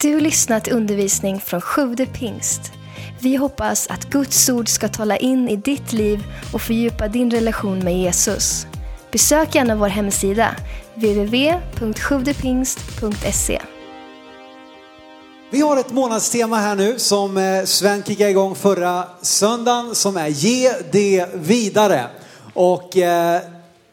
Du har lyssnat till undervisning från Sjude pingst. Vi hoppas att Guds ord ska tala in i ditt liv och fördjupa din relation med Jesus. Besök gärna vår hemsida, www.sjuvdepingst.se. Vi har ett månadstema här nu som eh, Sven kickade igång förra söndagen som är Ge det vidare. Och eh,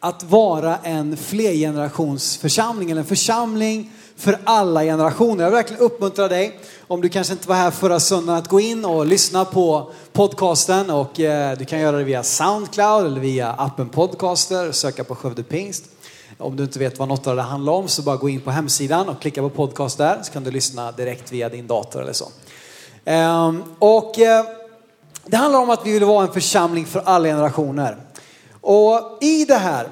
att vara en flergenerationsförsamling eller en församling för alla generationer. Jag vill verkligen uppmuntra dig, om du kanske inte var här förra söndagen, att gå in och lyssna på podcasten och eh, du kan göra det via Soundcloud eller via appen Podcaster, söka på Skövde Pingst. Om du inte vet vad något av det handlar om så bara gå in på hemsidan och klicka på podcast där så kan du lyssna direkt via din dator eller så. Ehm, och eh, det handlar om att vi vill vara en församling för alla generationer. Och i det här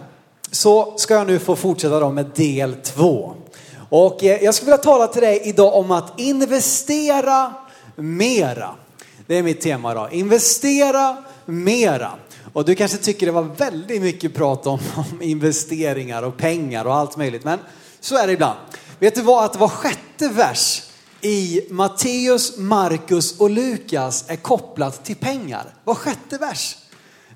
så ska jag nu få fortsätta då med del två. Och eh, jag skulle vilja tala till dig idag om att investera mera. Det är mitt tema idag. Investera mera. Och du kanske tycker det var väldigt mycket prat om, om investeringar och pengar och allt möjligt. Men så är det ibland. Vet du vad? Att var sjätte vers i Matteus, Markus och Lukas är kopplat till pengar. Var sjätte vers.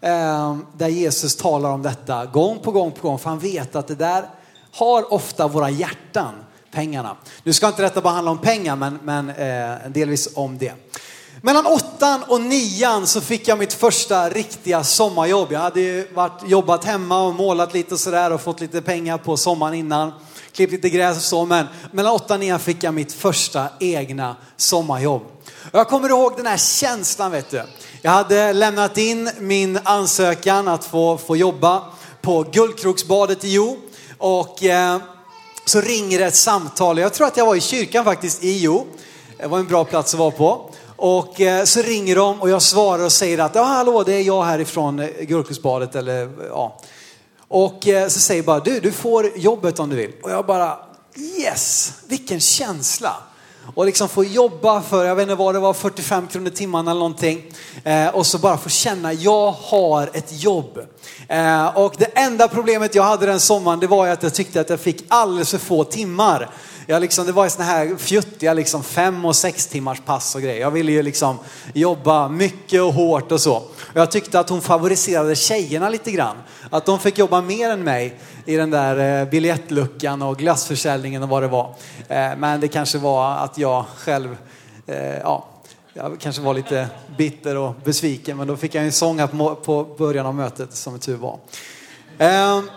Eh, där Jesus talar om detta gång på gång på gång. För han vet att det där har ofta våra hjärtan, pengarna. Nu ska inte detta bara handla om pengar, men, men eh, delvis om det. Mellan åttan och nian så fick jag mitt första riktiga sommarjobb. Jag hade ju varit, jobbat hemma och målat lite och sådär och fått lite pengar på sommaren innan. Klippt lite gräs och så, men mellan åttan och nian fick jag mitt första egna sommarjobb. Och jag kommer ihåg den här känslan vet du. Jag hade lämnat in min ansökan att få, få jobba på Guldkroksbadet i Jo. Och eh, så ringer ett samtal. Jag tror att jag var i kyrkan faktiskt i Jo. Det var en bra plats att vara på. Och eh, så ringer de och jag svarar och säger att ja hallå det är jag härifrån eh, eller ja. Och eh, så säger bara du, du får jobbet om du vill. Och jag bara yes, vilken känsla. Och liksom få jobba för, jag vet inte vad det var, 45 kronor timmen eller någonting. Eh, och så bara få känna, jag har ett jobb. Eh, och det enda problemet jag hade den sommaren, det var ju att jag tyckte att jag fick alldeles för få timmar. Jag liksom, det var ju såna här fjuttiga liksom fem och sex timmars pass och grejer. Jag ville ju liksom jobba mycket och hårt och så. Och jag tyckte att hon favoriserade tjejerna lite grann. Att de fick jobba mer än mig i den där eh, biljettluckan och glassförsäljningen och vad det var. Eh, men det kanske var att jag själv, eh, ja, jag kanske var lite bitter och besviken. Men då fick jag en sång här på början av mötet som tur var. Ehm,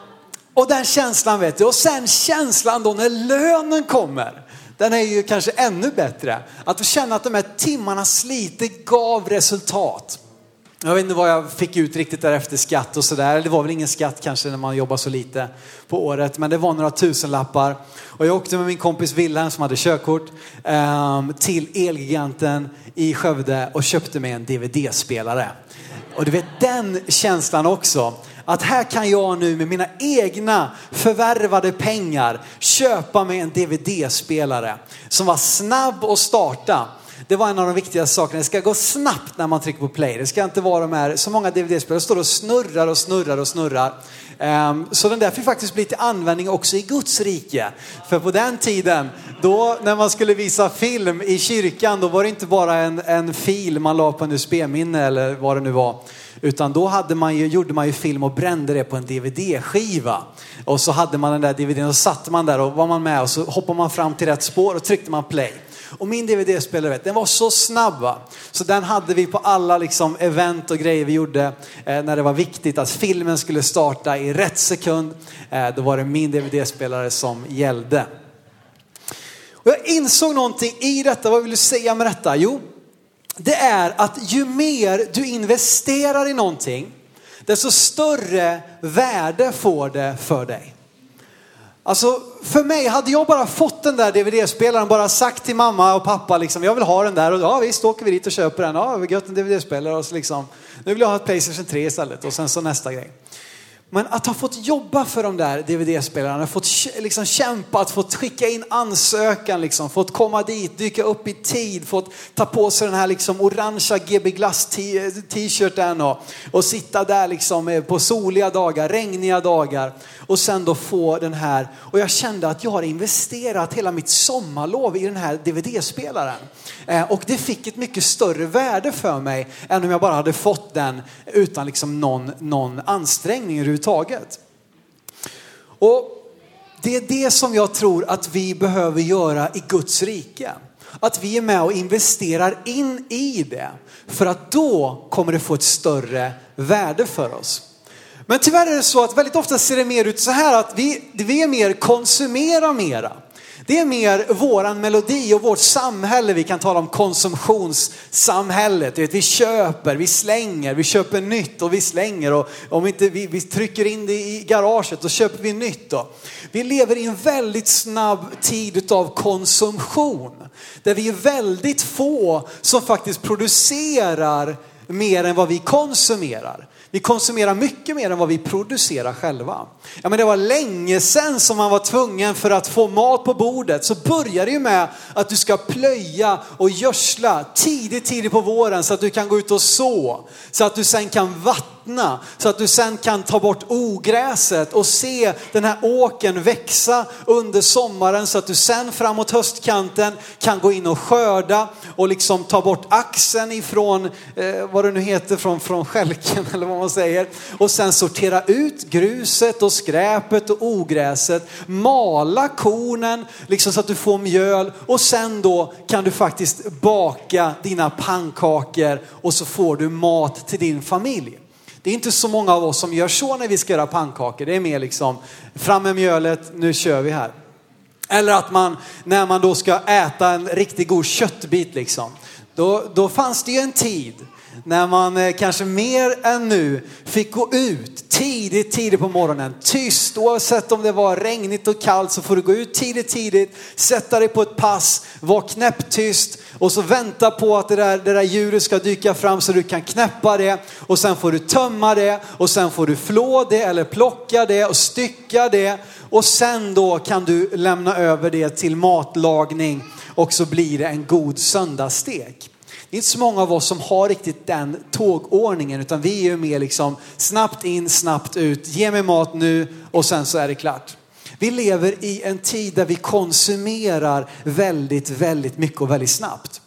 och den känslan vet du. Och sen känslan då när lönen kommer. Den är ju kanske ännu bättre. Att få känna att de här timmarna slitet gav resultat. Jag vet inte vad jag fick ut riktigt där efter skatt och sådär. Det var väl ingen skatt kanske när man jobbar så lite på året. Men det var några tusenlappar. Och jag åkte med min kompis Wilhelm som hade körkort ehm, till Elgiganten i Skövde och köpte mig en DVD-spelare. Och du vet den känslan också. Att här kan jag nu med mina egna förvärvade pengar köpa mig en DVD-spelare som var snabb att starta. Det var en av de viktigaste sakerna. Det ska gå snabbt när man trycker på play. Det ska inte vara de här, så många DVD-spelare står och snurrar och snurrar och snurrar. Ehm, så den där fick faktiskt bli till användning också i Guds rike. För på den tiden, då när man skulle visa film i kyrkan, då var det inte bara en, en fil man la på en USB-minne eller vad det nu var. Utan då hade man ju, gjorde man ju film och brände det på en DVD-skiva. Och så hade man den där DVDn och satt man där och var man med och så hoppade man fram till rätt spår och tryckte man play. Och min DVD-spelare, den var så snabb va? Så den hade vi på alla liksom event och grejer vi gjorde eh, när det var viktigt att filmen skulle starta i rätt sekund. Eh, då var det min DVD-spelare som gällde. Och jag insåg någonting i detta, vad vill du säga med detta? Jo, det är att ju mer du investerar i någonting, desto större värde får det för dig. Alltså för mig, hade jag bara fått den där DVD-spelaren, bara sagt till mamma och pappa liksom, jag vill ha den där och ja visst åker vi dit och köper den. Ja, gött en DVD-spelare och så liksom, nu vill jag ha ett Playstation 3 istället och sen så nästa grej. Men att ha fått jobba för de där DVD-spelarna, fått liksom kämpat, fått skicka in ansökan, liksom, fått komma dit, dyka upp i tid, fått ta på sig den här liksom orangea GB Glass t-shirten och, och sitta där liksom eh, på soliga dagar, regniga dagar och sen då få den här. Och jag kände att jag har investerat hela mitt sommarlov i den här DVD-spelaren. Eh, och det fick ett mycket större värde för mig än om jag bara hade fått den utan liksom någon, någon ansträngning överhuvudtaget. Och det är det som jag tror att vi behöver göra i Guds rike. Att vi är med och investerar in i det. För att då kommer det få ett större värde för oss. Men tyvärr är det så att väldigt ofta ser det mer ut så här att vi, vi är mer konsumera mera. Det är mer våran melodi och vårt samhälle. Vi kan tala om konsumtionssamhället. Vi köper, vi slänger, vi köper nytt och vi slänger. Och om inte vi, vi trycker in det i garaget då köper vi nytt. Då. Vi lever i en väldigt snabb tid av konsumtion. Där vi är väldigt få som faktiskt producerar mer än vad vi konsumerar. Vi konsumerar mycket mer än vad vi producerar själva. Ja, men det var länge sedan som man var tvungen för att få mat på bordet. Så börjar det ju med att du ska plöja och gödsla tidigt, tidigt på våren så att du kan gå ut och så. Så att du sen kan vattna vattna så att du sen kan ta bort ogräset och se den här åken växa under sommaren så att du sen framåt höstkanten kan gå in och skörda och liksom ta bort axeln ifrån eh, vad det nu heter från, från skälken eller vad man säger. Och sen sortera ut gruset och skräpet och ogräset, mala kornen liksom så att du får mjöl. Och sen då kan du faktiskt baka dina pannkakor och så får du mat till din familj. Det är inte så många av oss som gör så när vi ska göra pannkakor. Det är mer liksom, fram med mjölet, nu kör vi här. Eller att man, när man då ska äta en riktigt god köttbit liksom. Då, då fanns det ju en tid när man eh, kanske mer än nu fick gå ut tidigt, tidigt på morgonen. Tyst, oavsett om det var regnigt och kallt så får du gå ut tidigt, tidigt, sätta dig på ett pass, var knäpptyst och så vänta på att det där, det där djuret ska dyka fram så du kan knäppa det och sen får du tömma det och sen får du flå det eller plocka det och stycka det och sen då kan du lämna över det till matlagning och så blir det en god söndagsstek. Det är inte så många av oss som har riktigt den tågordningen utan vi är ju mer liksom snabbt in, snabbt ut, ge mig mat nu och sen så är det klart. Vi lever i en tid där vi konsumerar väldigt, väldigt mycket och väldigt snabbt.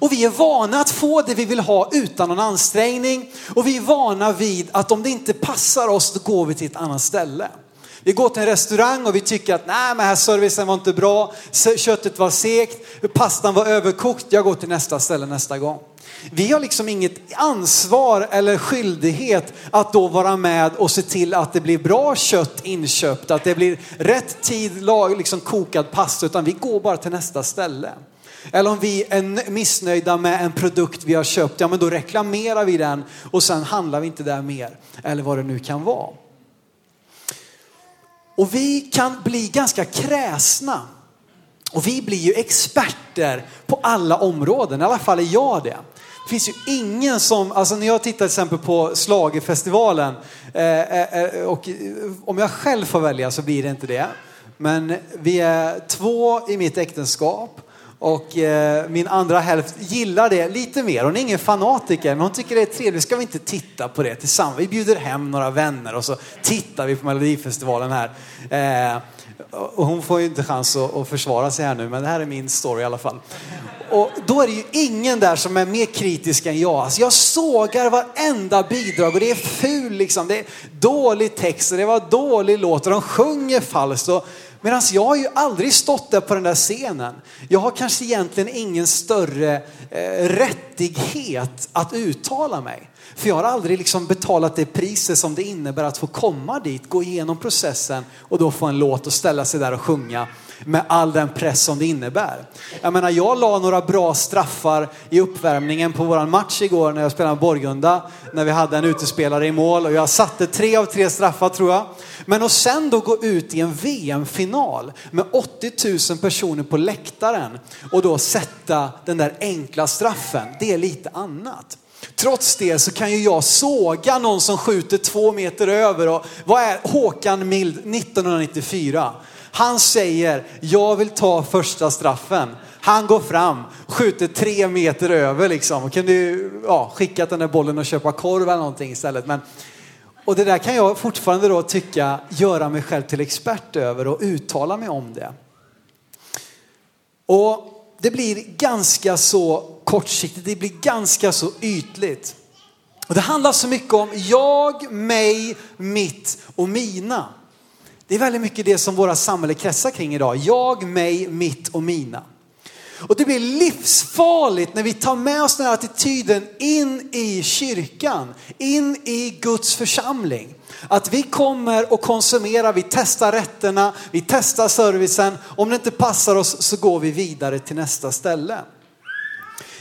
Och vi är vana att få det vi vill ha utan någon ansträngning. Och vi är vana vid att om det inte passar oss, då går vi till ett annat ställe. Vi går till en restaurang och vi tycker att nej, men här servicen var inte bra, köttet var segt, pastan var överkokt, jag går till nästa ställe nästa gång. Vi har liksom inget ansvar eller skyldighet att då vara med och se till att det blir bra kött inköpt, att det blir rätt tid liksom kokad pasta, utan vi går bara till nästa ställe. Eller om vi är missnöjda med en produkt vi har köpt, ja men då reklamerar vi den och sen handlar vi inte där mer. Eller vad det nu kan vara. Och vi kan bli ganska kräsna. Och vi blir ju experter på alla områden, i alla fall är jag det. Det finns ju ingen som, alltså när jag tittar till exempel på Slagerfestivalen eh, eh, eh och om jag själv får välja så blir det inte det. Men vi är två i mitt äktenskap och eh, min andra hälft gillar det lite mer. Hon är ingen fanatiker, men hon tycker det är trevligt. Ska vi inte titta på det tillsammans? Vi bjuder hem några vänner och så tittar vi på Melodifestivalen här. Eh, och hon får ju inte chans att, att försvara sig här nu, men det här är min story i alla fall. Och då är det ju ingen där som är mer kritisk än jag. Alltså jag sågar varenda bidrag och det är ful liksom. Det är dålig text och det var dålig låt och de sjunger falskt. Och Medan jag har ju aldrig stått där på den där scenen. Jag har kanske egentligen ingen större eh, rättighet att uttala mig. För jag har aldrig liksom betalat det priset som det innebär att få komma dit, gå igenom processen och då få en låt och ställa sig där och sjunga med all den press som det innebär. Jag menar, jag la några bra straffar i uppvärmningen på våran match igår när jag spelade med Borgunda, när vi hade en utespelare i mål och jag satte tre av tre straffar tror jag. Men att sen då gå ut i en VM-final med 80 000 personer på läktaren och då sätta den där enkla straffen, det är lite annat. Trots det så kan ju jag såga någon som skjuter två meter över. Och vad är Håkan Mild 1994? Han säger, jag vill ta första straffen. Han går fram, skjuter tre meter över liksom. Kan du ja, skicka den där bollen och köpa korv eller någonting istället. Men, och det där kan jag fortfarande då tycka, göra mig själv till expert över och uttala mig om det. Och det blir ganska så kortsiktigt, det blir ganska så ytligt. Och det handlar så mycket om jag, mig, mitt och mina. Det är väldigt mycket det som våra samhälle kretsar kring idag. Jag, mig, mitt och mina. Och det blir livsfarligt när vi tar med oss den här attityden in i kyrkan, in i Guds församling. Att vi kommer och konsumerar, vi testar rätterna, vi testar servicen. Om det inte passar oss så går vi vidare till nästa ställe.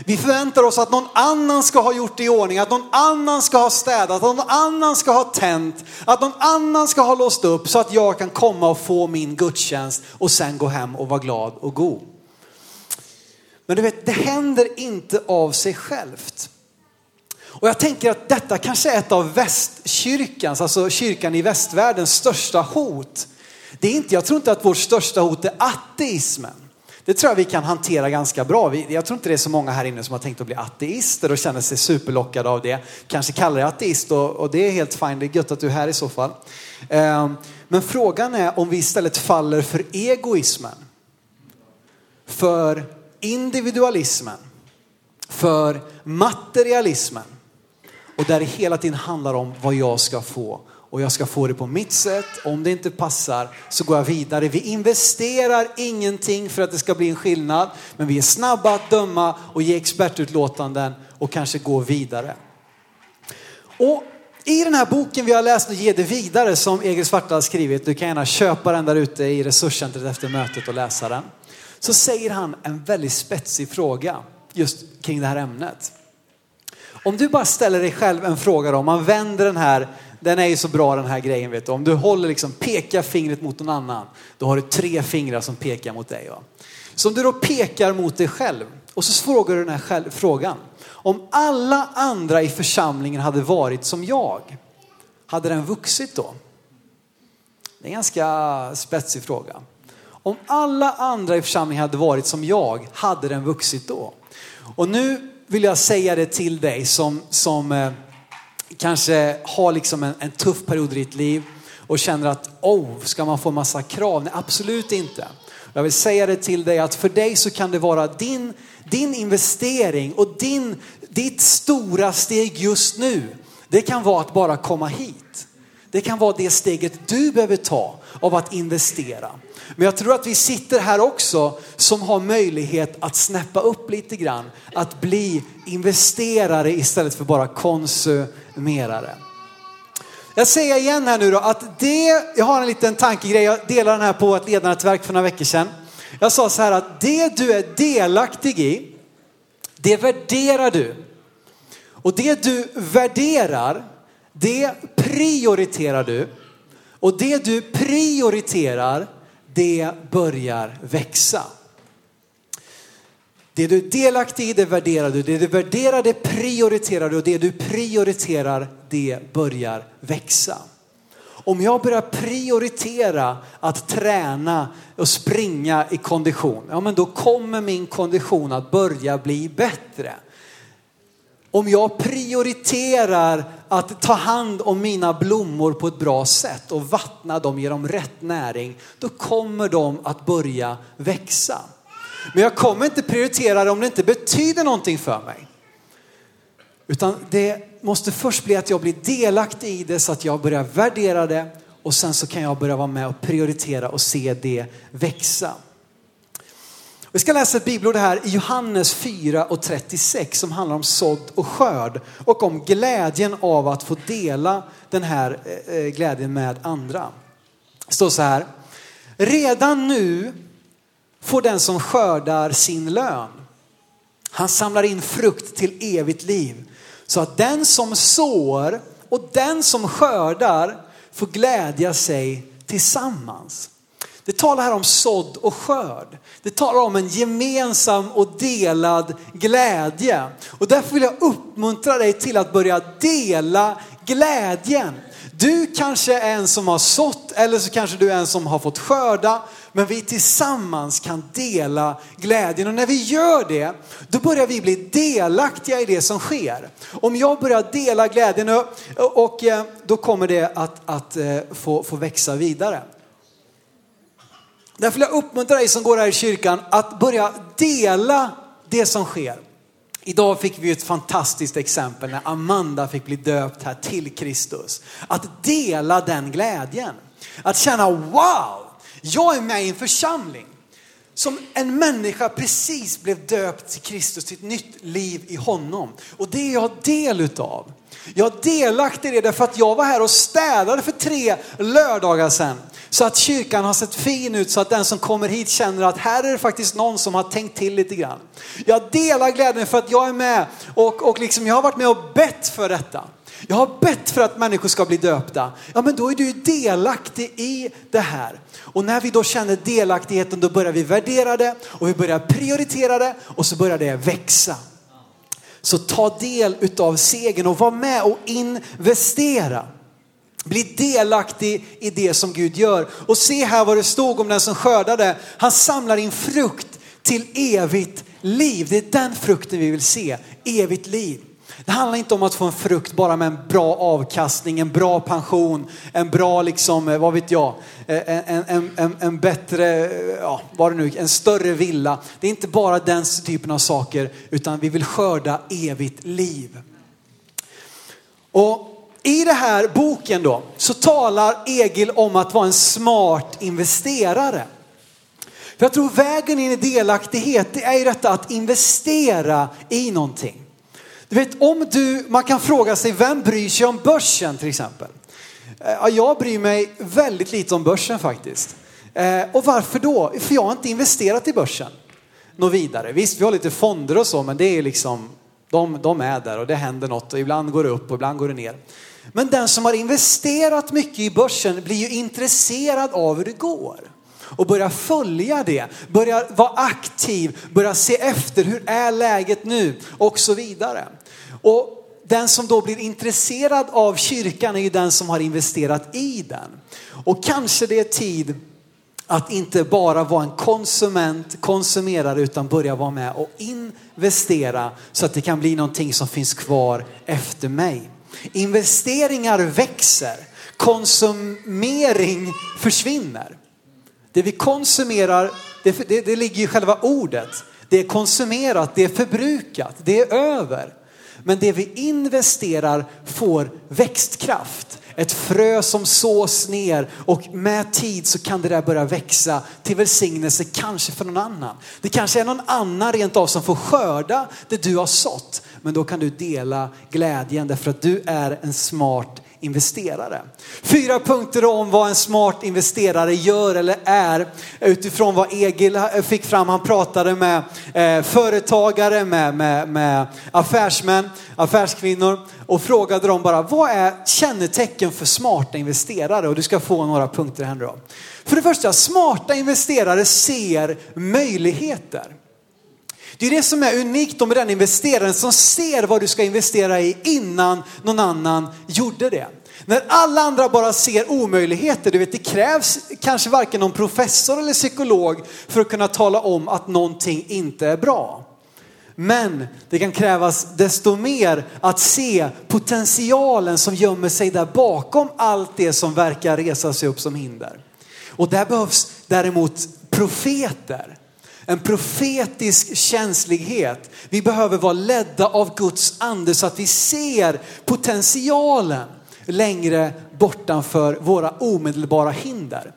Vi förväntar oss att någon annan ska ha gjort det i ordning, att någon annan ska ha städat, att någon annan ska ha tänt, att någon annan ska ha låst upp så att jag kan komma och få min gudstjänst och sen gå hem och vara glad och god. Men du vet, det händer inte av sig självt. Och jag tänker att detta kanske är ett av västkyrkans, alltså kyrkan i västvärldens största hot. Det är inte, jag tror inte att vårt största hot är ateismen. Det tror jag vi kan hantera ganska bra. Jag tror inte det är så många här inne som har tänkt att bli ateister och känner sig superlockade av det. Kanske kallar det ateist och, det är helt fint. Det är gött att du är här i så fall. Ehm, men frågan är om vi istället faller för egoismen. För individualismen. För materialismen. Och där det hela tiden handlar om vad jag ska få och jag ska få det på mitt sätt. Om det inte passar så går jag vidare. Vi investerar ingenting för att det ska bli en skillnad, men vi är snabba att döma och ge expertutlåtanden och kanske gå vidare. Och i den här boken vi har läst och ge det vidare som Egil Svarta har skrivit, du kan gärna köpa den där ute i resurscentret efter mötet och läsa den. Så säger han en väldigt spetsig fråga just kring det här ämnet. Om du bara ställer dig själv en fråga då, om man vänder den här den är ju så bra den här grejen vet du. Om du håller liksom, pekar fingret mot någon annan, då har du tre fingrar som pekar mot dig. Va? Så om du då pekar mot dig själv och så frågar du den här själv, frågan. Om alla andra i församlingen hade varit som jag, hade den vuxit då? Det är en ganska spetsig fråga. Om alla andra i församlingen hade varit som jag, hade den vuxit då? Och nu vill jag säga det till dig som, som eh, kanske har liksom en, en tuff period i ditt liv och känner att, oh, ska man få massa krav? Nej, absolut inte. Jag vill säga det till dig att för dig så kan det vara din, din investering och din, ditt stora steg just nu. Det kan vara att bara komma hit. Det kan vara det steget du behöver ta av att investera. Men jag tror att vi sitter här också som har möjlighet att snäppa upp lite grann. Att bli investerare istället för bara konsumerare. Jag säger igen här nu då att det, jag har en liten tankegrej, jag delade den här på ett ledarnätverk för några veckor sedan. Jag sa så här att det du är delaktig i, det värderar du. Och det du värderar, det prioriterar du. Och det du prioriterar, det börjar växa. Det du är delaktig i, det värderar du. Det du värderar, det prioriterar du. Och det du prioriterar, det börjar växa. Om jag börjar prioritera att träna och springa i kondition, ja men då kommer min kondition att börja bli bättre. Om jag prioriterar att ta hand om mina blommor på ett bra sätt och vattna dem, ge dem rätt näring, då kommer de att börja växa. Men jag kommer inte prioritera det om det inte betyder någonting för mig. Utan det måste först bli att jag blir delaktig i det så att jag börjar värdera det och sen så kan jag börja vara med och prioritera och se det växa. Vi ska läsa ett bibelord här i Johannes 4 och 36 som handlar om sådd och skörd och om glädjen av att få dela den här eh, eh, glädjen med andra. Det står så här. Redan nu får den som skördar sin lön. Han samlar in frukt till evigt liv så att den som sår och den som skördar får glädja sig tillsammans. Det talar här om sådd och skörd. Det talar om en gemensam och delad glädje. Och därför vill jag uppmuntra dig till att börja dela glädjen. Du kanske är en som har sått eller så kanske du är en som har fått skörda. Men vi tillsammans kan dela glädjen och när vi gör det, då börjar vi bli delaktiga i det som sker. Om jag börjar dela glädjen och, och eh, då kommer det att, att eh, få, få växa vidare. Därför vill jag uppmuntra dig som går här i kyrkan att börja dela det som sker. Idag fick vi ett fantastiskt exempel när Amanda fick bli döpt här till Kristus. Att dela den glädjen. Att känna wow, jag är med i en församling som en människa precis blev döpt till Kristus, till ett nytt liv i honom. Och det är jag del utav. Jag är delaktig i det därför att jag var här och städade för tre lördagar sedan. Så att kyrkan har sett fin ut så att den som kommer hit känner att här är det faktiskt någon som har tänkt till lite grann. Jag delar glädjen för att jag är med och, och liksom jag har varit med och bett för detta. Jag har bett för att människor ska bli döpta. Ja men då är du delaktig i det här. Och när vi då känner delaktigheten då börjar vi värdera det och vi börjar prioritera det och så börjar det växa. Så ta del utav segern och var med och investera. Bli delaktig i det som Gud gör. Och se här vad det stod om den som skördade. Han samlar in frukt till evigt liv. Det är den frukten vi vill se, evigt liv. Det handlar inte om att få en frukt bara med en bra avkastning, en bra pension, en bra, liksom, eh, vad vet jag, eh, en, en, en, en bättre, eh, ja, vad det nu en större villa. Det är inte bara den typen av saker, utan vi vill skörda evigt liv. Och i den här boken då så talar Egil om att vara en smart investerare. För jag tror vägen in i delaktighet det är ju detta att investera i någonting. Du vet om du, man kan fråga sig vem bryr sig om börsen till exempel? Eh, jag bryr mig väldigt lite om börsen faktiskt. Eh, och varför då? För jag har inte investerat i börsen något vidare. Visst, vi har lite fonder och så, men det är liksom, de, de är där och det händer något och ibland går det upp och ibland går det ner. Men den som har investerat mycket i börsen blir ju intresserad av hur det går och börjar följa det, börjar vara aktiv, börjar se efter hur är läget nu och så vidare. Och den som då blir intresserad av kyrkan är ju den som har investerat i den. Och kanske det är tid att inte bara vara en konsument, konsumerare, utan börja vara med och investera så att det kan bli någonting som finns kvar efter mig. Investeringar växer, konsumering försvinner. Det vi konsumerar, det, det, det ligger i själva ordet. Det är konsumerat, det är förbrukat, det är över. Men det vi investerar får växtkraft. Ett frö som sås ner och med tid så kan det där börja växa till välsignelse kanske för någon annan. Det kanske är någon annan rent av som får skörda det du har sått. Men då kan du dela glädjen därför att du är en smart investerare. Fyra punkter om vad en smart investerare gör eller är utifrån vad Egil fick fram. Han pratade med eh, företagare, med, med, med affärsmän, affärskvinnor och frågade dem bara vad är kännetecken för smarta investerare? Och du ska få några punkter här nu då. För det första, smarta investerare ser möjligheter. Det är det som är unikt med den investeraren som ser vad du ska investera i innan någon annan gjorde det. När alla andra bara ser omöjligheter, du vet det krävs kanske varken någon professor eller psykolog för att kunna tala om att någonting inte är bra. Men det kan krävas desto mer att se potentialen som gömmer sig där bakom allt det som verkar resa sig upp som hinder. Och där behövs däremot profeter en profetisk känslighet. Vi behöver vara ledda av Guds ande så att vi ser potentialen längre bortanför våra omedelbara hinder.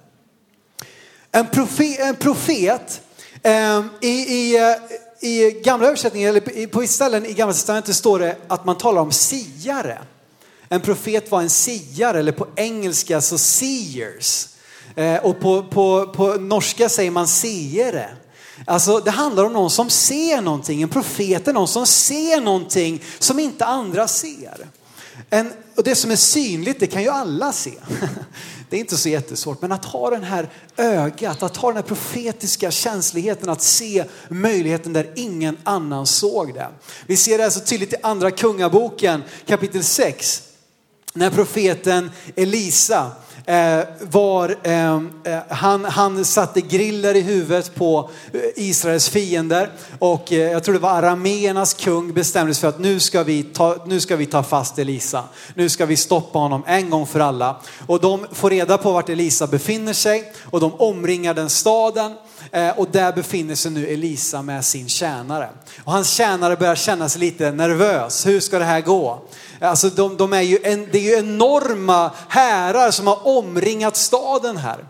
En profet, en profet eh, i, i, eh, i gamla översättningar, eller på vissa ställen i gamla testamentet står det att man talar om siare. En profet var en siare, eller på engelska så seers. Eh, och på, på, på norska säger man seere. Alltså det handlar om någon som ser någonting. En profet är någon som ser någonting som inte andra ser. En, och det som är synligt, det kan ju alla se. Det är inte så jättesvårt, men att ha den här ögat, att ha den här profetiska känsligheten att se möjligheten där ingen annan såg det. Vi ser det här så tydligt i andra kungaboken kapitel 6. När profeten Elisa Eh, var, ehm, eh, han, han satte griller i huvudet på eh, Israels fiender och eh, jag tror det var arameernas kung bestämde sig för att nu ska, vi ta, nu ska vi ta fast Elisa. Nu ska vi stoppa honom en gång för alla. Och de får reda på vart Elisa befinner sig och de omringar den staden Eh, och där befinner sig nu Elisa med sin tjänare. Och hans tjänare börjar känna sig lite nervös. Hur ska det här gå? Alltså de, de är ju en, det är ju enorma härar som har omringat staden här.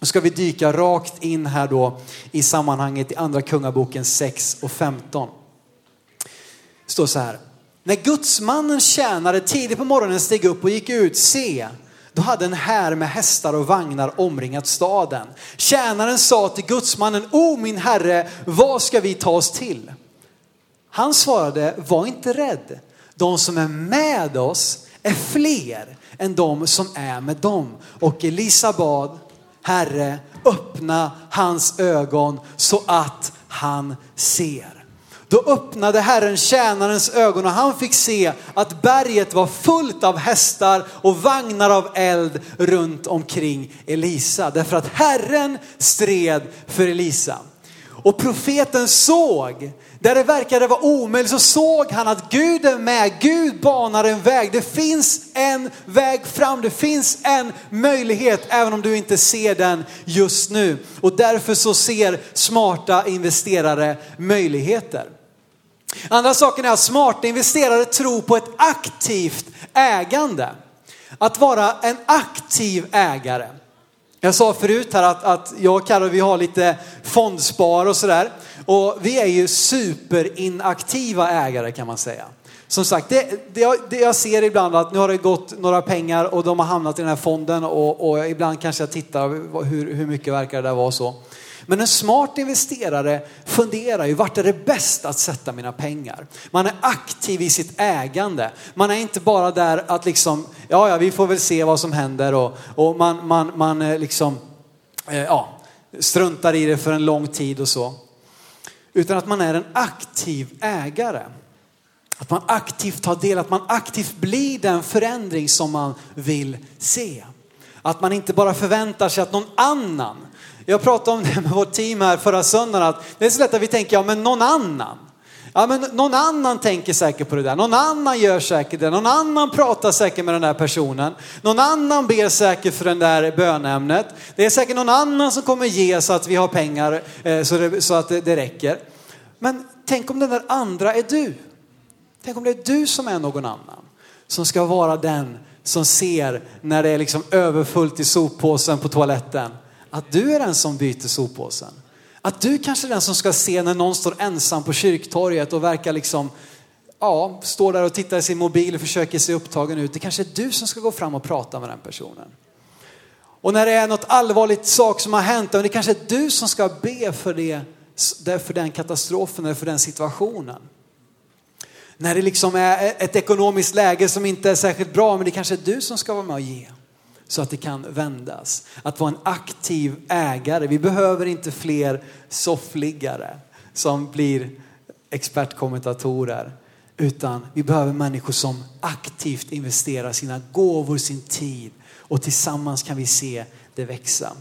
Nu ska vi dyka rakt in här då i sammanhanget i andra kungaboken 6 och 15. Det står så här. När gudsmannen tjänare tidigt på morgonen steg upp och gick ut, se, då hade en här med hästar och vagnar omringat staden. Tjänaren sa till gudsmannen, o min herre, vad ska vi ta oss till? Han svarade, var inte rädd de som är med oss är fler än de som är med dem. Och Elisa bad, Herre, öppna hans ögon så att han ser. Då öppnade Herren tjänarens ögon och han fick se att berget var fullt av hästar och vagnar av eld runt omkring Elisa. Därför att Herren stred för Elisa. Och profeten såg där det verkade vara omöjligt så såg han att Gud är med. Gud banar en väg. Det finns en väg fram. Det finns en möjlighet även om du inte ser den just nu. Och därför så ser smarta investerare möjligheter. Andra saken är att smarta investerare tror på ett aktivt ägande. Att vara en aktiv ägare. Jag sa förut här att, att jag och Carro, vi har lite fondspar och sådär. Och vi är ju superinaktiva ägare kan man säga. Som sagt, det, det, jag, det jag ser ibland att nu har det gått några pengar och de har hamnat i den här fonden och, och ibland kanske jag tittar hur, hur mycket verkar det där vara så. Men en smart investerare funderar ju vart är det bäst att sätta mina pengar? Man är aktiv i sitt ägande. Man är inte bara där att liksom, ja ja vi får väl se vad som händer och, och man, man, man eh, liksom, eh, ja, struntar i det för en lång tid och så. Utan att man är en aktiv ägare. Att man aktivt tar del, att man aktivt blir den förändring som man vill se. Att man inte bara förväntar sig att någon annan, jag pratade om det med vårt team här förra söndagen, att det är så lätt att vi tänker, ja men någon annan. Ja men någon annan tänker säkert på det där, någon annan gör säkert det, någon annan pratar säkert med den där personen, någon annan ber säkert för den där bönämnet. Det är säkert någon annan som kommer ge så att vi har pengar eh, så, det, så att det, det räcker. Men tänk om den där andra är du. Tänk om det är du som är någon annan. Som ska vara den som ser när det är liksom överfullt i soppåsen på toaletten. Att du är den som byter soppåsen. Att du kanske är den som ska se när någon står ensam på kyrktorget och verkar liksom, ja, står där och tittar i sin mobil och försöker se upptagen ut. Det kanske är du som ska gå fram och prata med den personen. Och när det är något allvarligt sak som har hänt, det kanske är du som ska be för det, för den katastrofen eller för den situationen. När det liksom är ett ekonomiskt läge som inte är särskilt bra, men det kanske är du som ska vara med och ge så att det kan vändas. Att vara en aktiv ägare. Vi behöver inte fler soffliggare som blir expertkommentatorer. Utan vi behöver människor som aktivt investerar sina gåvor, sin tid och tillsammans kan vi se det växa.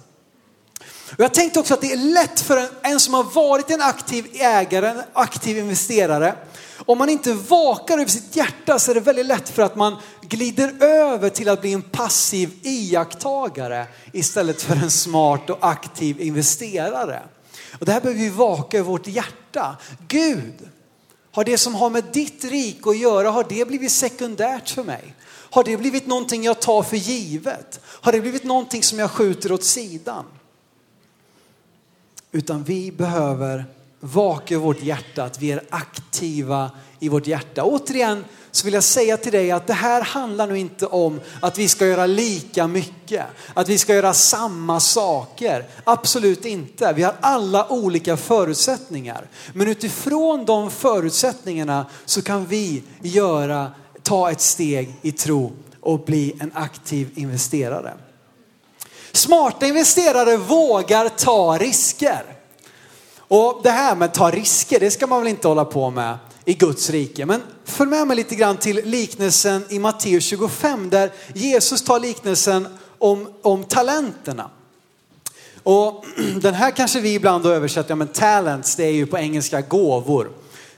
Och jag tänkte också att det är lätt för en, en som har varit en aktiv ägare, en aktiv investerare om man inte vakar över sitt hjärta så är det väldigt lätt för att man glider över till att bli en passiv iakttagare istället för en smart och aktiv investerare. Och det här behöver vi vaka över vårt hjärta. Gud, har det som har med ditt rik att göra, har det blivit sekundärt för mig? Har det blivit någonting jag tar för givet? Har det blivit någonting som jag skjuter åt sidan? Utan vi behöver vaka över vårt hjärta, att vi är aktiva i vårt hjärta. Återigen så vill jag säga till dig att det här handlar nu inte om att vi ska göra lika mycket, att vi ska göra samma saker. Absolut inte. Vi har alla olika förutsättningar. Men utifrån de förutsättningarna så kan vi göra ta ett steg i tro och bli en aktiv investerare. Smarta investerare vågar ta risker. Och det här med att ta risker, det ska man väl inte hålla på med i Guds rike. Men följ med mig lite grann till liknelsen i Matteus 25 där Jesus tar liknelsen om, om talenterna. Och den här kanske vi ibland har översatt, ja men talents det är ju på engelska gåvor.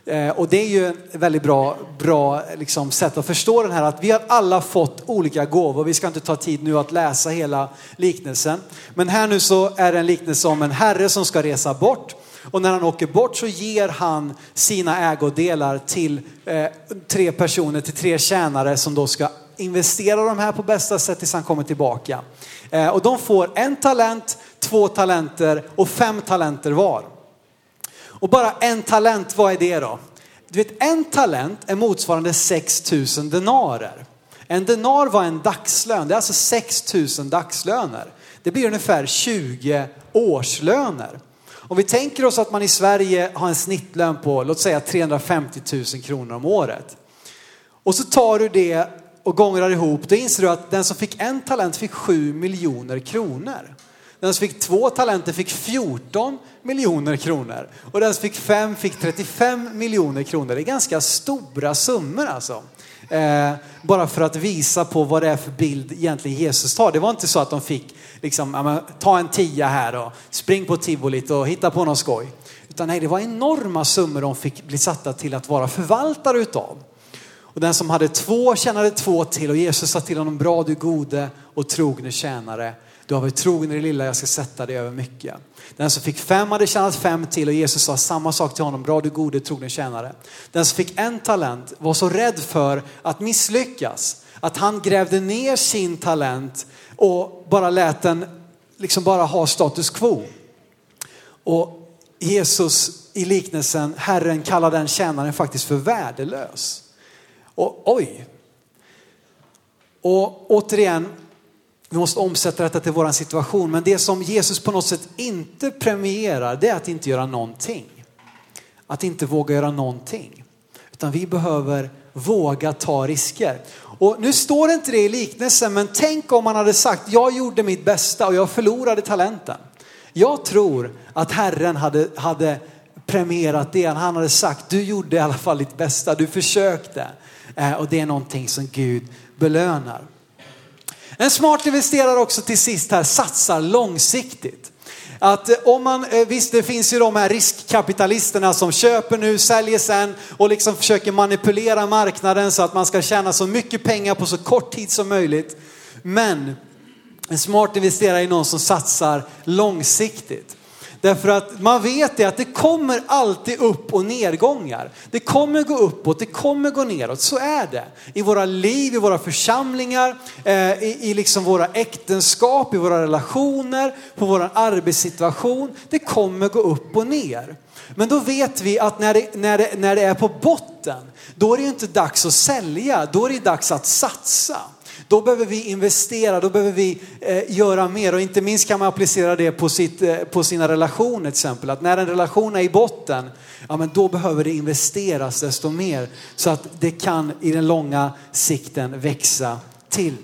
Eh, och det är ju ett väldigt bra, bra liksom, sätt att förstå den här att vi har alla fått olika gåvor. Vi ska inte ta tid nu att läsa hela liknelsen. Men här nu så är det en liknelse om en herre som ska resa bort. Och när han åker bort så ger han sina ägodelar till eh, tre personer, till tre tjänare som då ska investera de här på bästa sätt tills han kommer tillbaka. Eh, och de får en talent, två talenter och fem talenter var. Och bara en talent, vad är det då? Du vet, en talent är motsvarande 6000 denarer. En denar var en dagslön, det är alltså 6000 dagslöner. Det blir ungefär 20 årslöner. Om vi tänker oss att man i Sverige har en snittlön på, låt säga 350 000 kronor om året. Och så tar du det och gångrar ihop, då inser du att den som fick en talent fick 7 miljoner kronor. Den som fick två talenter fick 14 miljoner kronor. Och den som fick fem fick 35 miljoner kronor. Det är ganska stora summor alltså. Eh, bara för att visa på vad det är för bild egentligen Jesus tar. Det var inte så att de fick liksom, ja, men, ta en tia här och spring på tivolit och hitta på någon skoj. Utan nej, det var enorma summor de fick bli satta till att vara förvaltare utav. Och den som hade två tjänade två till och Jesus sa till honom, bra du gode och trogne tjänare. Du har varit trogen i det lilla, jag ska sätta dig över mycket. Den som fick fem hade tjänat fem till och Jesus sa samma sak till honom, bra du gode trogne tjänare. Den som fick en talent var så rädd för att misslyckas att han grävde ner sin talent och bara lät den liksom bara ha status quo. Och Jesus i liknelsen, Herren kallar den tjänaren faktiskt för värdelös. Och oj. Och återigen, vi måste omsätta detta till vår situation. Men det som Jesus på något sätt inte premierar, det är att inte göra någonting. Att inte våga göra någonting. Utan vi behöver våga ta risker. Och nu står det inte det i liknelsen, men tänk om man hade sagt, jag gjorde mitt bästa och jag förlorade talenten. Jag tror att Herren hade, hade premierat det. Han hade sagt, du gjorde i alla fall ditt bästa, du försökte. Eh, och det är någonting som Gud belönar. En smart investerare också till sist här satsar långsiktigt. Att eh, om man, eh, visst det finns ju de här riskkapitalisterna som köper nu, säljer sen och liksom försöker manipulera marknaden så att man ska tjäna så mycket pengar på så kort tid som möjligt. Men en smart investerare är någon som satsar långsiktigt. Därför att man vet det att det kommer alltid upp och nedgångar. Det kommer gå uppåt, det kommer gå neråt. Så är det. I våra liv, i våra församlingar, eh, i, i liksom våra äktenskap, i våra relationer, på vår arbetssituation. Det kommer gå upp och ner. Men då vet vi att när det, när det, när det är på botten, då är det inte dags att sälja, då är det dags att satsa. Då behöver vi investera, då behöver vi eh, göra mer och inte minst kan man applicera det på, sitt, eh, på sina relationer till exempel. Att när en relation är i botten, ja men då behöver det investeras desto mer så att det kan i den långa sikten växa till.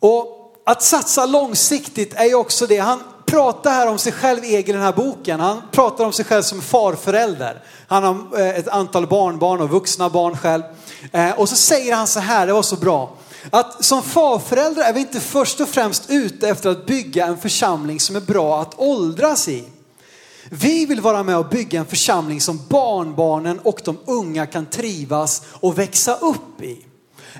Och att satsa långsiktigt är ju också det. Han pratar här om sig själv i den här boken. Han pratar om sig själv som farförälder. Han har eh, ett antal barnbarn och vuxna barn själv. Eh, och så säger han så här, det var så bra. Att som farföräldrar är vi inte först och främst ute efter att bygga en församling som är bra att åldras i. Vi vill vara med och bygga en församling som barnbarnen och de unga kan trivas och växa upp i.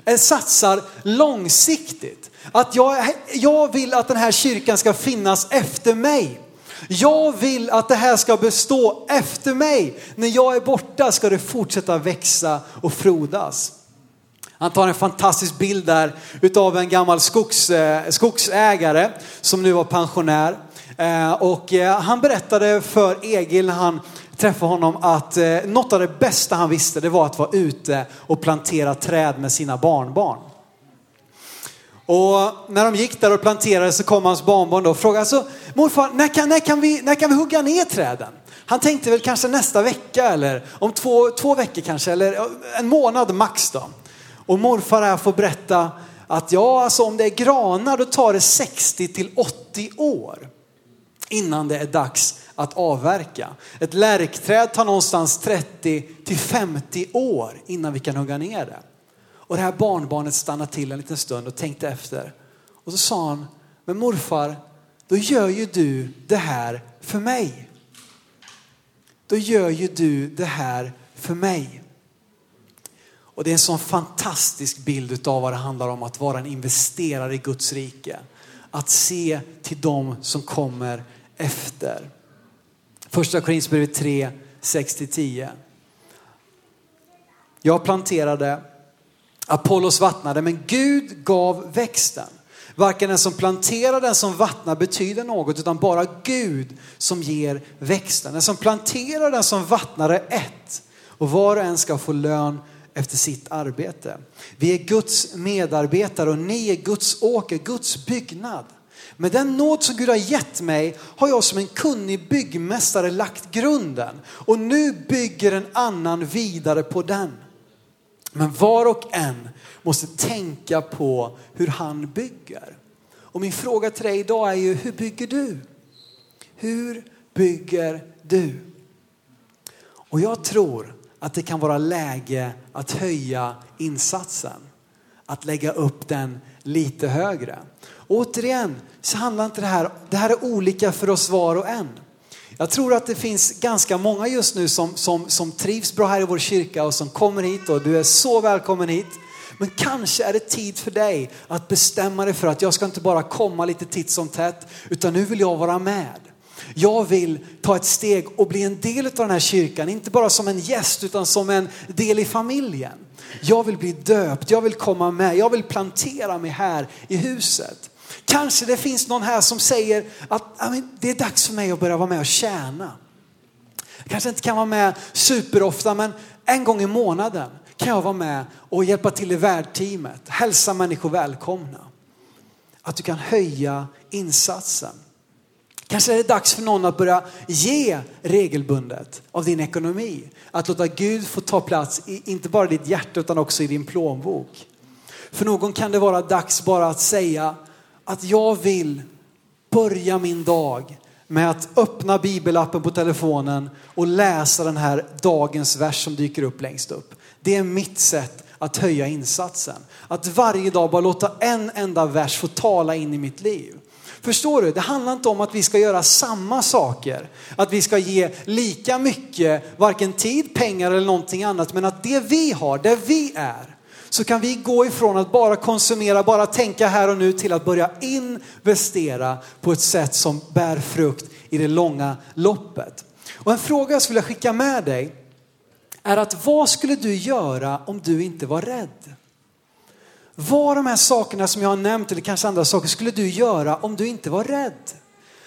En satsar långsiktigt. Att jag, jag vill att den här kyrkan ska finnas efter mig. Jag vill att det här ska bestå efter mig. När jag är borta ska det fortsätta växa och frodas. Han tar en fantastisk bild där utav en gammal skogs, eh, skogsägare som nu var pensionär. Eh, och han berättade för Egil när han träffa honom att eh, något av det bästa han visste det var att vara ute och plantera träd med sina barnbarn. Och när de gick där och planterade så kom hans barnbarn då och frågade, alltså, morfar, när kan, när, kan vi, när kan vi hugga ner träden? Han tänkte väl kanske nästa vecka eller om två, två veckor kanske, eller en månad max då. Och morfar här får berätta att ja, alltså om det är granar då tar det 60 till 80 år innan det är dags att avverka. Ett lärkträd tar någonstans 30 till 50 år innan vi kan hugga ner det. Och det här barnbarnet stannade till en liten stund och tänkte efter. Och så sa han, men morfar, då gör ju du det här för mig. Då gör ju du det här för mig. Och det är en sån fantastisk bild av vad det handlar om att vara en investerare i Guds rike. Att se till dem som kommer efter. Första Korinthierbrevet 3, 6-10. Jag planterade, Apollos vattnade, men Gud gav växten. Varken den som planterar den som vattnar betyder något, utan bara Gud som ger växten. Den som planterar den som vattnar är ett och var och en ska få lön efter sitt arbete. Vi är Guds medarbetare och ni är Guds åker, Guds byggnad. Med den nåd som Gud har gett mig har jag som en kunnig byggmästare lagt grunden och nu bygger en annan vidare på den. Men var och en måste tänka på hur han bygger. Och min fråga till dig idag är ju, hur bygger du? Hur bygger du? Och jag tror att det kan vara läge att höja insatsen. Att lägga upp den lite högre återigen så handlar inte det här, det här är olika för oss var och en. Jag tror att det finns ganska många just nu som, som, som trivs bra här i vår kyrka och som kommer hit och du är så välkommen hit. Men kanske är det tid för dig att bestämma dig för att jag ska inte bara komma lite titt som tätt utan nu vill jag vara med. Jag vill ta ett steg och bli en del av den här kyrkan, inte bara som en gäst utan som en del i familjen. Jag vill bli döpt, jag vill komma med, jag vill plantera mig här i huset. Kanske det finns någon här som säger att det är dags för mig att börja vara med och tjäna. Jag kanske inte kan vara med superofta men en gång i månaden kan jag vara med och hjälpa till i värdteamet, hälsa människor välkomna. Att du kan höja insatsen. Kanske är det dags för någon att börja ge regelbundet av din ekonomi. Att låta Gud få ta plats i inte bara i ditt hjärta utan också i din plånbok. För någon kan det vara dags bara att säga att jag vill börja min dag med att öppna bibelappen på telefonen och läsa den här dagens vers som dyker upp längst upp. Det är mitt sätt att höja insatsen. Att varje dag bara låta en enda vers få tala in i mitt liv. Förstår du? Det handlar inte om att vi ska göra samma saker. Att vi ska ge lika mycket, varken tid, pengar eller någonting annat. Men att det vi har, där vi är, så kan vi gå ifrån att bara konsumera, bara tänka här och nu till att börja investera på ett sätt som bär frukt i det långa loppet. Och en fråga jag skulle vilja skicka med dig är att vad skulle du göra om du inte var rädd? Vad de här sakerna som jag har nämnt eller kanske andra saker skulle du göra om du inte var rädd?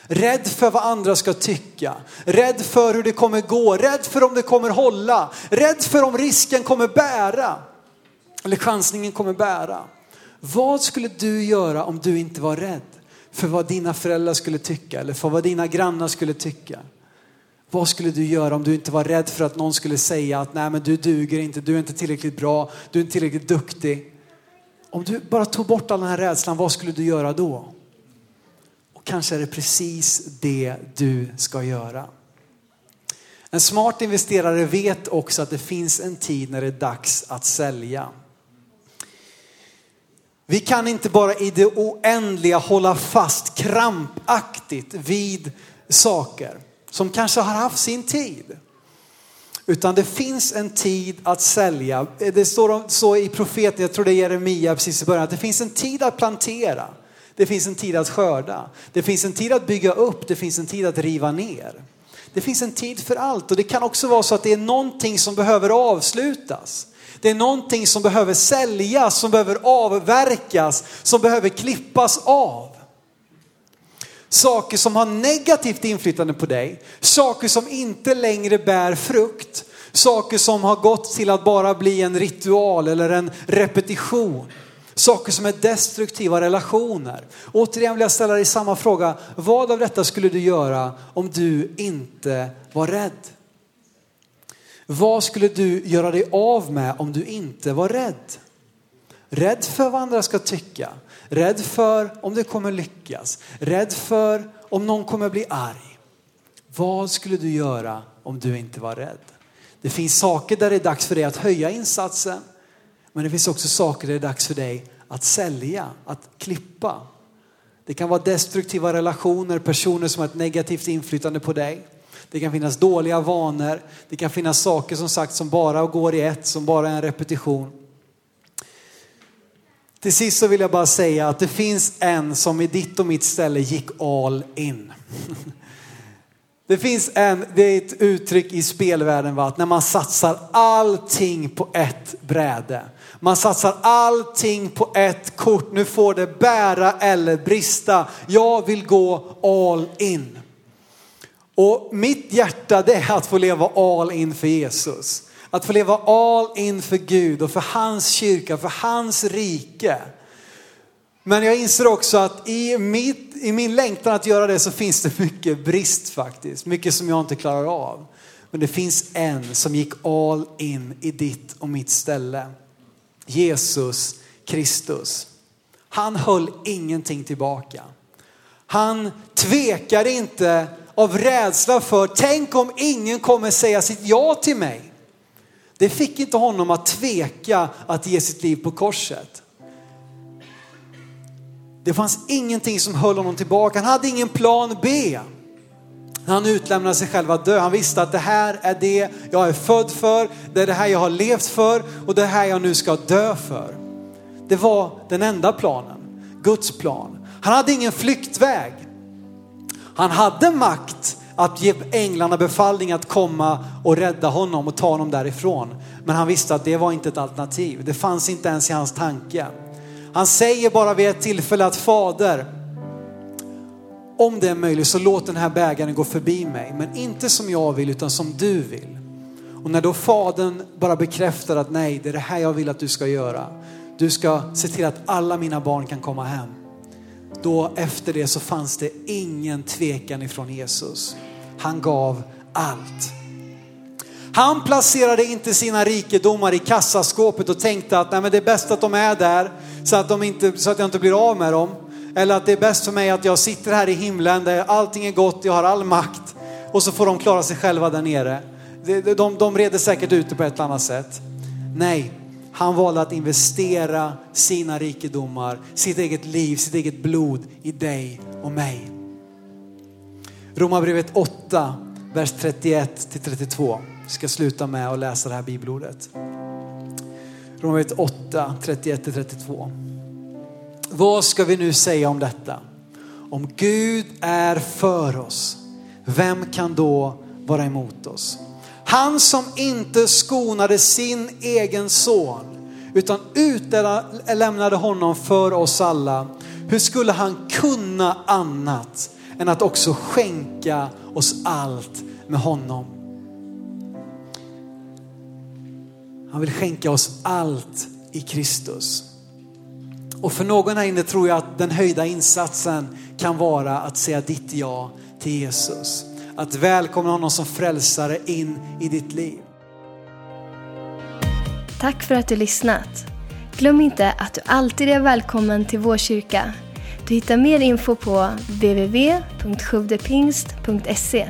Rädd för vad andra ska tycka, rädd för hur det kommer gå, rädd för om det kommer hålla, rädd för om risken kommer bära eller chansningen kommer bära. Vad skulle du göra om du inte var rädd för vad dina föräldrar skulle tycka eller för vad dina grannar skulle tycka? Vad skulle du göra om du inte var rädd för att någon skulle säga att nej men du duger inte, du är inte tillräckligt bra, du är inte tillräckligt duktig. Om du bara tog bort all den här rädslan, vad skulle du göra då? Och kanske är det precis det du ska göra. En smart investerare vet också att det finns en tid när det är dags att sälja. Vi kan inte bara i det oändliga hålla fast krampaktigt vid saker som kanske har haft sin tid. Utan det finns en tid att sälja. Det står så i profeten, jag tror det är Jeremia precis i början, att det finns en tid att plantera. Det finns en tid att skörda. Det finns en tid att bygga upp. Det finns en tid att riva ner. Det finns en tid för allt och det kan också vara så att det är någonting som behöver avslutas. Det är någonting som behöver säljas, som behöver avverkas, som behöver klippas av. Saker som har negativt inflytande på dig, saker som inte längre bär frukt, saker som har gått till att bara bli en ritual eller en repetition. Saker som är destruktiva relationer. Återigen vill jag ställa dig samma fråga. Vad av detta skulle du göra om du inte var rädd? Vad skulle du göra dig av med om du inte var rädd? Rädd för vad andra ska tycka. Rädd för om det kommer lyckas. Rädd för om någon kommer bli arg. Vad skulle du göra om du inte var rädd? Det finns saker där det är dags för dig att höja insatsen. Men det finns också saker där det är dags för dig att sälja, att klippa. Det kan vara destruktiva relationer, personer som har ett negativt inflytande på dig. Det kan finnas dåliga vanor. Det kan finnas saker som sagt som bara går i ett, som bara är en repetition. Till sist så vill jag bara säga att det finns en som i ditt och mitt ställe gick all in. Det finns en, det är ett uttryck i spelvärlden va? att när man satsar allting på ett bräde. Man satsar allting på ett kort. Nu får det bära eller brista. Jag vill gå all in. Och mitt hjärta det är att få leva all in för Jesus. Att få leva all in för Gud och för hans kyrka, för hans rike. Men jag inser också att i, mitt, i min längtan att göra det så finns det mycket brist faktiskt. Mycket som jag inte klarar av. Men det finns en som gick all in i ditt och mitt ställe. Jesus Kristus. Han höll ingenting tillbaka. Han tvekade inte av rädsla för, tänk om ingen kommer säga sitt ja till mig. Det fick inte honom att tveka att ge sitt liv på korset. Det fanns ingenting som höll honom tillbaka. Han hade ingen plan B. Han utlämnade sig själv att dö. Han visste att det här är det jag är född för, det är det här jag har levt för och det här jag nu ska dö för. Det var den enda planen, Guds plan. Han hade ingen flyktväg. Han hade makt att ge änglarna befallning att komma och rädda honom och ta honom därifrån. Men han visste att det var inte ett alternativ. Det fanns inte ens i hans tanke. Han säger bara vid ett tillfälle att Fader, om det är möjligt så låt den här bägaren gå förbi mig. Men inte som jag vill utan som du vill. Och när då Fadern bara bekräftar att nej, det är det här jag vill att du ska göra. Du ska se till att alla mina barn kan komma hem. Då efter det så fanns det ingen tvekan ifrån Jesus. Han gav allt. Han placerade inte sina rikedomar i kassaskåpet och tänkte att nej, men det är bäst att de är där så att, de inte, så att jag inte blir av med dem. Eller att det är bäst för mig att jag sitter här i himlen där allting är gott, jag har all makt och så får de klara sig själva där nere. De, de, de reder säkert ut det på ett annat sätt. Nej, han valde att investera sina rikedomar, sitt eget liv, sitt eget blod i dig och mig. Romarbrevet 8, vers 31 till 32. Jag ska sluta med att läsa det här bibelordet. Romarbrevet 8, 31 till 32. Vad ska vi nu säga om detta? Om Gud är för oss, vem kan då vara emot oss? Han som inte skonade sin egen son utan utlämnade honom för oss alla. Hur skulle han kunna annat än att också skänka oss allt med honom? Han vill skänka oss allt i Kristus. Och för någon här inne tror jag att den höjda insatsen kan vara att säga ditt ja till Jesus. Att välkomna honom som frälsare in i ditt liv. Tack för att du lyssnat. Glöm inte att du alltid är välkommen till vår kyrka. Du hittar mer info på www.sjuvdepingst.se